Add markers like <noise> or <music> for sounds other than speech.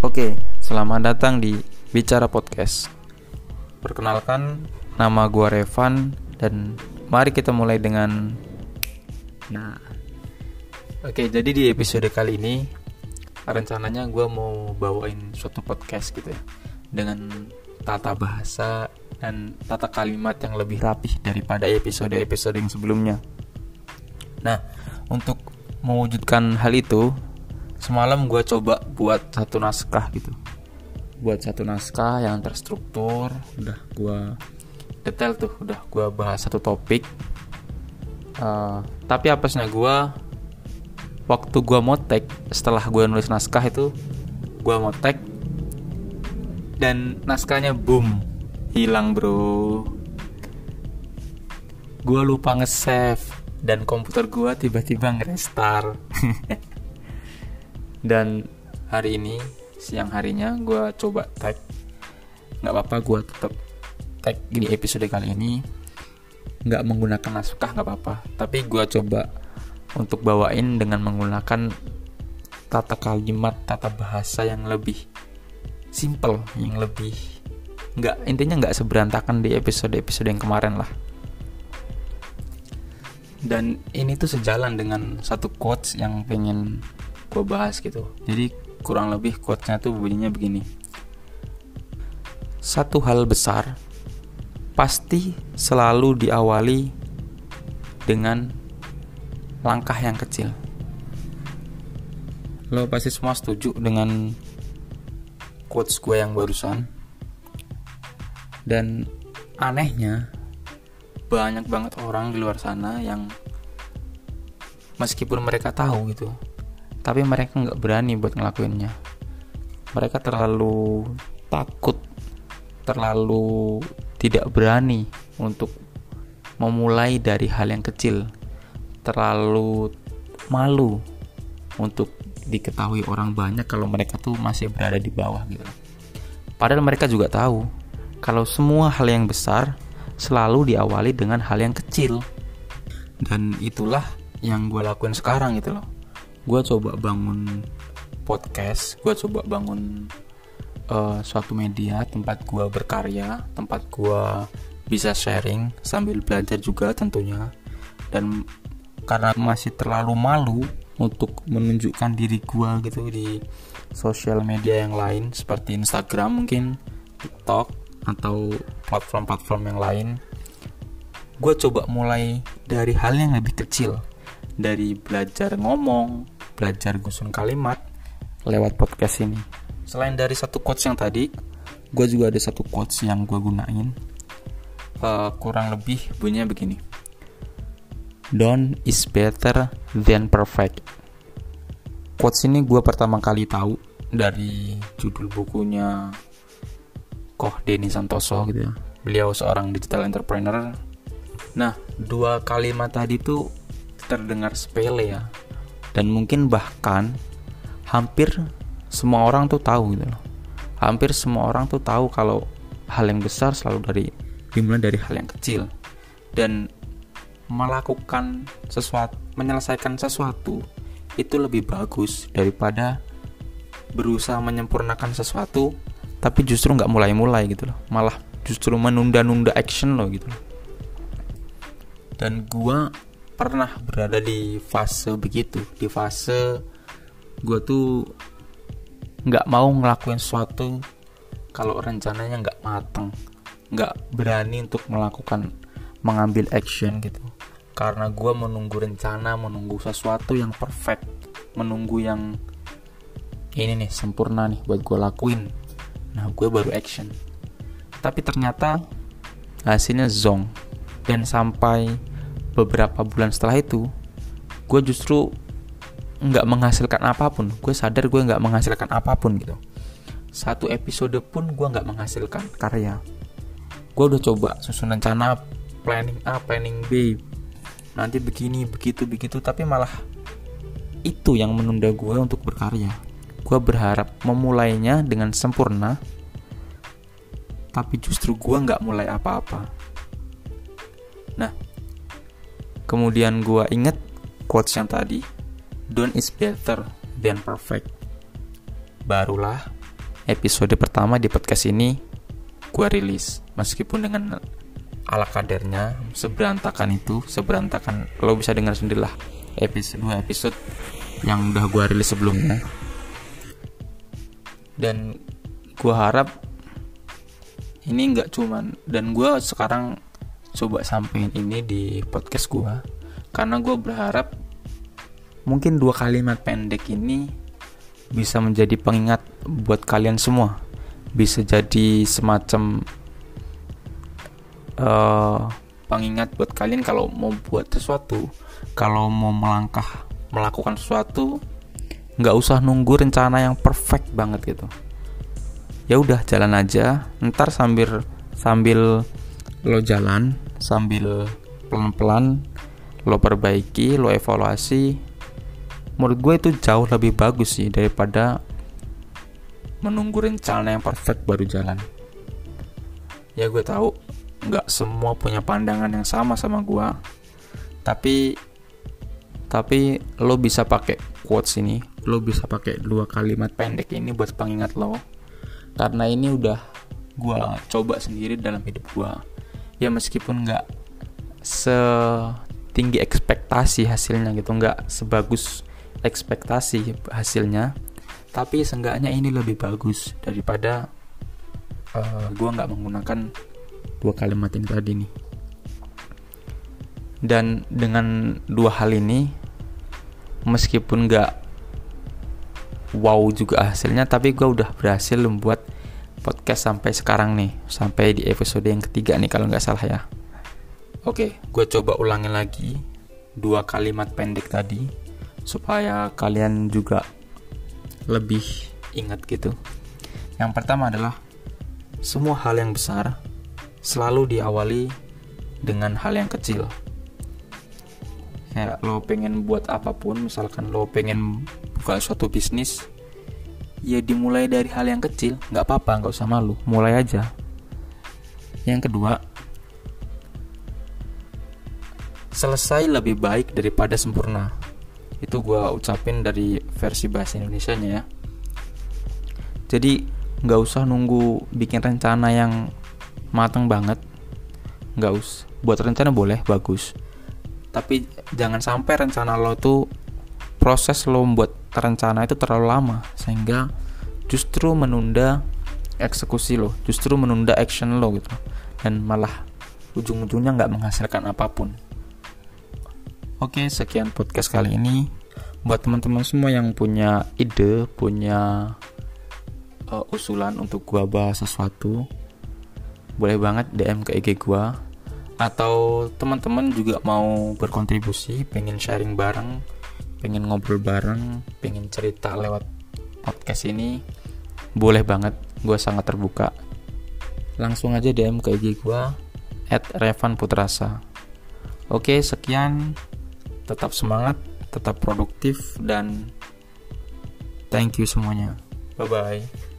Oke, selamat datang di Bicara Podcast. Perkenalkan, nama gua Revan dan mari kita mulai dengan Nah, oke jadi di episode kali ini rencananya gua mau bawain suatu podcast gitu ya dengan tata bahasa dan tata kalimat yang lebih rapih daripada episode-episode yang sebelumnya. Nah, untuk mewujudkan hal itu, semalam gue coba buat satu naskah gitu. Buat satu naskah yang terstruktur, udah gue detail tuh, udah gue bahas satu topik. Uh, tapi apesnya gue waktu gue tag setelah gue nulis naskah itu gue tag dan naskahnya boom hilang bro gue lupa nge-save dan komputer gue tiba-tiba nge-restart <laughs> dan hari ini siang harinya gue coba tag. Nggak apa-apa gue tetap tag di episode kali ini. Nggak menggunakan naskah nggak apa-apa. Tapi gue coba untuk bawain dengan menggunakan tata kalimat tata bahasa yang lebih simple yang lebih nggak intinya nggak seberantakan di episode-episode yang kemarin lah. Dan ini tuh sejalan dengan satu quotes yang pengen gue bahas gitu jadi kurang lebih quotesnya tuh bunyinya begini satu hal besar pasti selalu diawali dengan langkah yang kecil. Lo pasti semua setuju dengan quotes gue yang barusan. Dan anehnya banyak banget orang di luar sana yang meskipun mereka tahu gitu, tapi mereka nggak berani buat ngelakuinnya. Mereka terlalu takut, terlalu tidak berani untuk memulai dari hal yang kecil, terlalu malu untuk diketahui orang banyak kalau mereka tuh masih berada di bawah gitu. Padahal mereka juga tahu kalau semua hal yang besar selalu diawali dengan hal yang kecil. Dan itulah yang gue lakuin sekarang gitu loh. Gue coba bangun podcast, gue coba bangun uh, suatu media tempat gue berkarya, tempat gue bisa sharing sambil belajar juga tentunya. Dan karena masih terlalu malu untuk menunjukkan diri gue gitu di sosial media yang lain seperti Instagram mungkin, TikTok atau platform-platform yang lain. Gue coba mulai dari hal yang lebih kecil, dari belajar ngomong, belajar gusun kalimat lewat podcast ini. Selain dari satu quotes yang tadi gue juga ada satu quotes yang gue gunain. Uh, kurang lebih bunyinya begini. Done is better than perfect. Quotes ini gue pertama kali tahu dari judul bukunya Koh Denny Santoso gitu ya. Beliau seorang digital entrepreneur. Nah dua kalimat tadi tuh terdengar sepele ya. Dan mungkin bahkan hampir semua orang tuh tahu gitu loh. Hampir semua orang tuh tahu kalau hal yang besar selalu dari dimulai dari hal yang kecil. Dan melakukan sesuatu menyelesaikan sesuatu itu lebih bagus daripada berusaha menyempurnakan sesuatu tapi justru nggak mulai-mulai gitu loh. Malah justru menunda-nunda action loh gitu loh. Dan gua pernah berada di fase begitu di fase gua tuh nggak mau ngelakuin sesuatu kalau rencananya nggak mateng nggak berani untuk melakukan mengambil action gitu. Karena gue menunggu rencana menunggu sesuatu yang perfect menunggu yang ini nih sempurna nih buat gue lakuin. Nah gue baru action. Tapi ternyata hasilnya zong dan sampai beberapa bulan setelah itu gue justru nggak menghasilkan apa pun. Gue sadar gue nggak menghasilkan apa pun gitu. Satu episode pun gue nggak menghasilkan karya. Gue udah coba susun rencana planning A planning B. Nanti begini begitu begitu. Tapi malah itu yang menunda gue untuk berkarya. Gue berharap memulainya dengan sempurna tapi justru gue nggak mulai apa-apa. Nah kemudian gue inget quotes yang tadi done is better than perfect. Barulah episode pertama di podcast ini gue rilis meskipun dengan ala kadarnya seberantakan itu seberantakan lo bisa dengar sendirilah episode dua episode yang udah gue rilis sebelumnya dan gue harap ini nggak cuman dan gue sekarang coba sampein ini di podcast gue karena gue berharap mungkin dua kalimat pendek ini bisa menjadi pengingat buat kalian semua. Bisa jadi semacam uh, pengingat buat kalian kalau mau buat sesuatu kalau mau melangkah melakukan sesuatu nggak usah nunggu rencana yang perfect banget gitu. Ya udah jalan aja. Ntar sambil sambil lo jalan. Sambil pelan-pelan lo perbaiki lo evaluasi. Menurut gue itu jauh lebih bagus sih daripada menunggu rencana yang perfect baru jalan. Ya gue tahu nggak semua punya pandangan yang sama sama gue tapi tapi lo bisa pakai quotes ini lo bisa pakai dua kalimat pendek ini buat pengingat lo. Karena ini udah gue coba sendiri dalam hidup gue ya meskipun nggak setinggi ekspektasi hasilnya gitu nggak sebagus ekspektasi hasilnya tapi seenggaknya ini lebih bagus daripada uh, eh, gue nggak menggunakan dua kalimat ini tadi nih. Dan dengan dua hal ini meskipun nggak wow juga hasilnya tapi gue udah berhasil membuat podcast sampai sekarang nih sampai di episode yang ketiga nih kalau nggak salah ya oke gue coba ulangin lagi dua kalimat pendek tadi supaya kalian juga lebih ingat gitu. Yang pertama adalah semua hal yang besar selalu diawali dengan hal yang kecil. Kayak lo pengen buat apa pun, misalkan lo pengen buka suatu bisnis, ya dimulai dari hal yang kecil, nggak apa-apa, nggak usah malu, mulai aja. Yang kedua, selesai lebih baik daripada sempurna. Itu gue ucapin dari versi bahasa Indonesia nya ya. Jadi nggak usah nunggu bikin rencana yang mateng banget. Nggak us buat rencana boleh bagus. Tapi jangan sampai rencana lo tuh proses lo membuat rencana itu terlalu lama sehingga justru menunda eksekusi lo justru menunda action lo gitu dan malah ujung-ujungnya nggak menghasilkan apa pun Oke, sekian podcast kali ini. Buat teman-teman semua yang punya ide, punya uh, usulan untuk gua bahas sesuatu, boleh banget DM ke IG gua. Atau teman-teman juga mau berkontribusi, pengen sharing bareng, pengen ngobrol bareng, pengen cerita lewat podcast ini, boleh banget. Gua sangat terbuka. Langsung aja DM ke IG gua at Revan Putrasa. Oke, sekian tetap semangat, tetap produktif dan thank you semuanya. Bye bye.